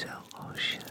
so oh, ocean.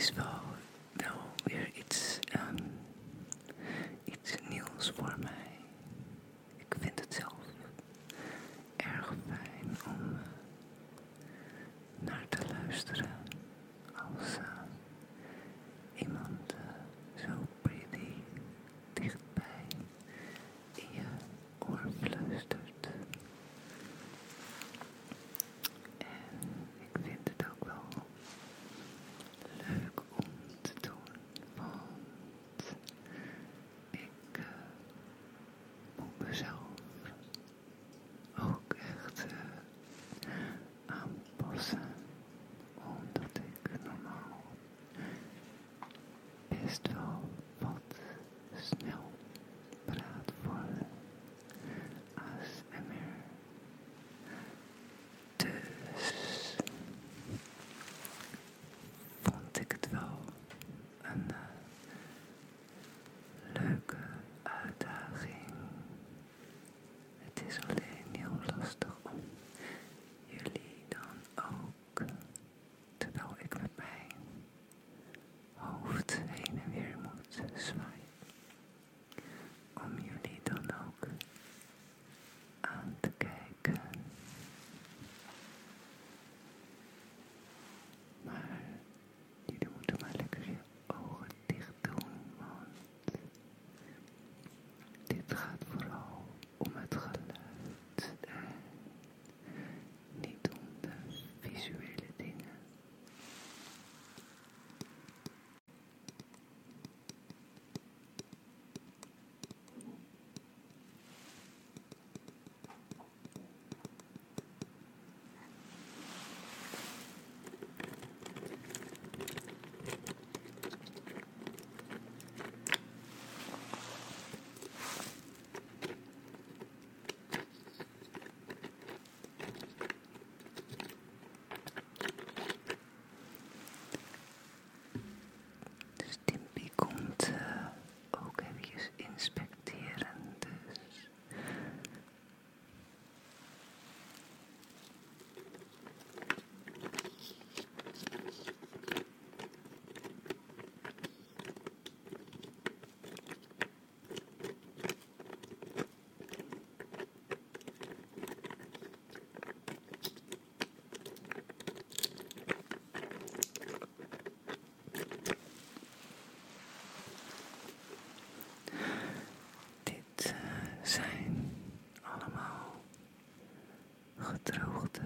peaceful. Zijn allemaal gedroogde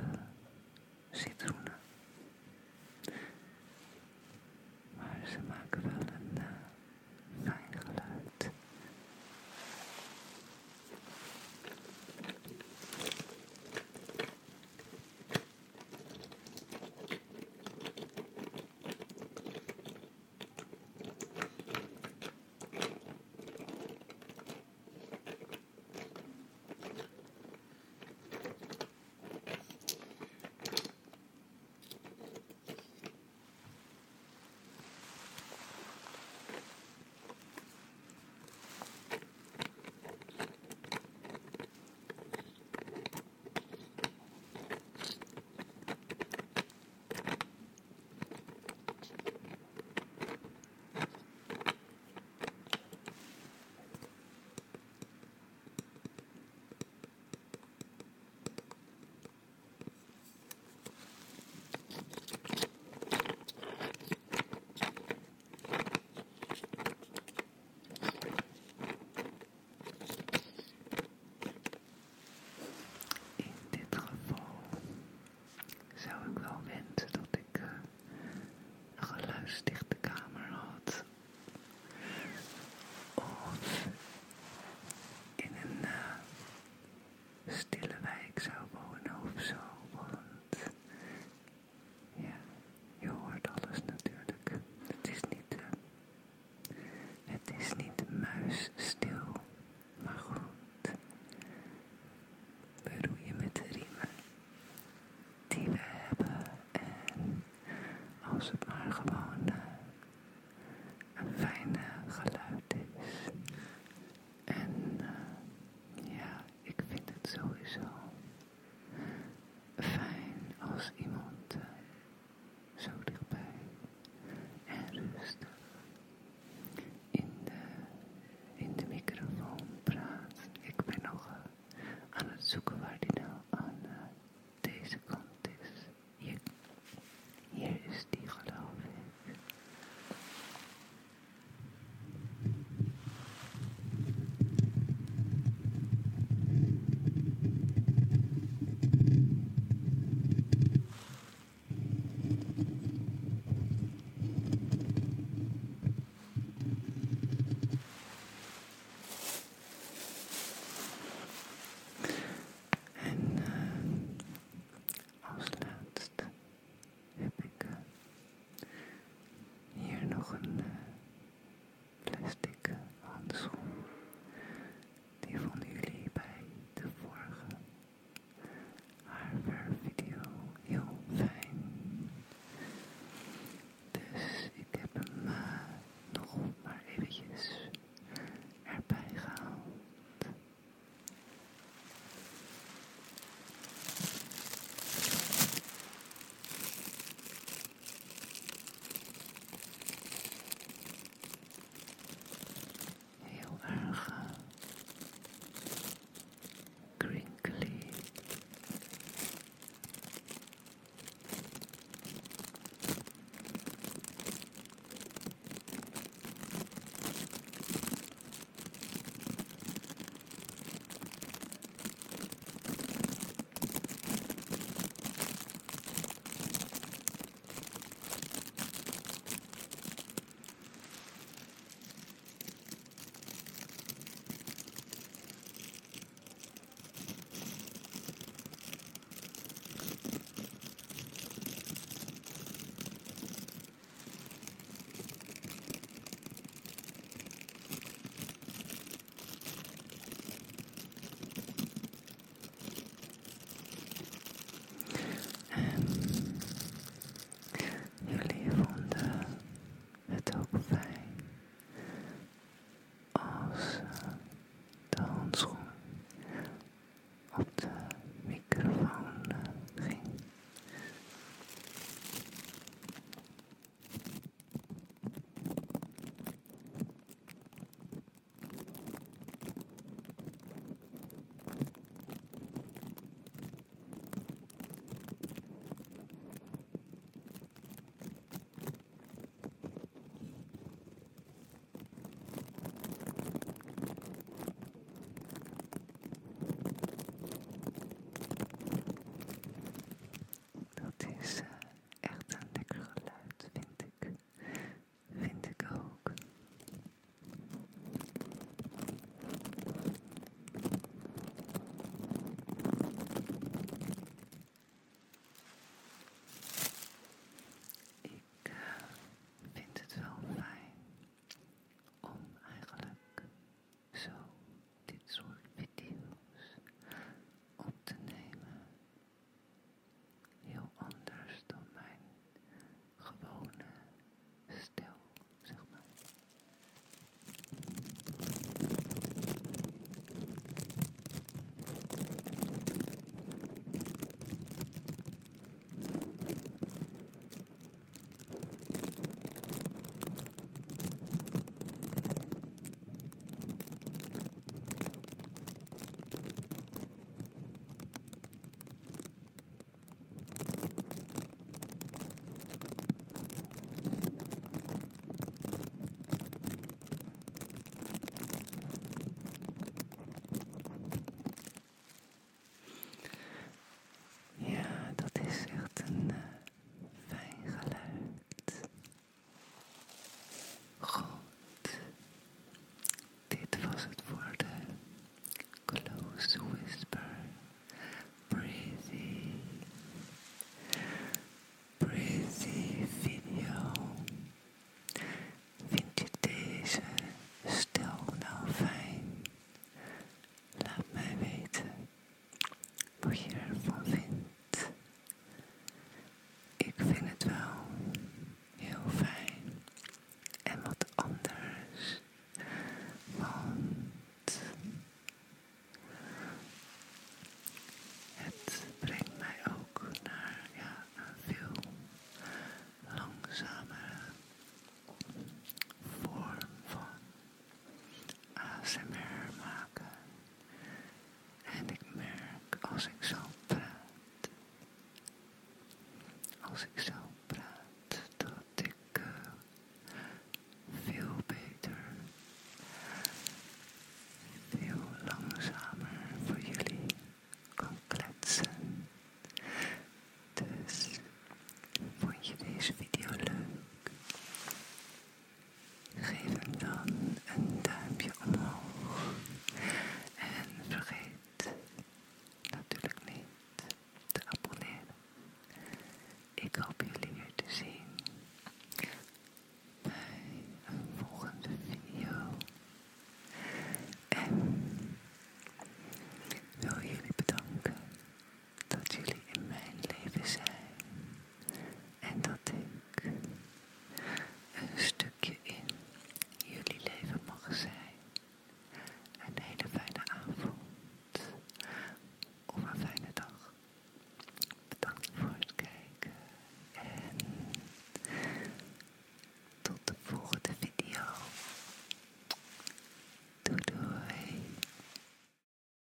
six,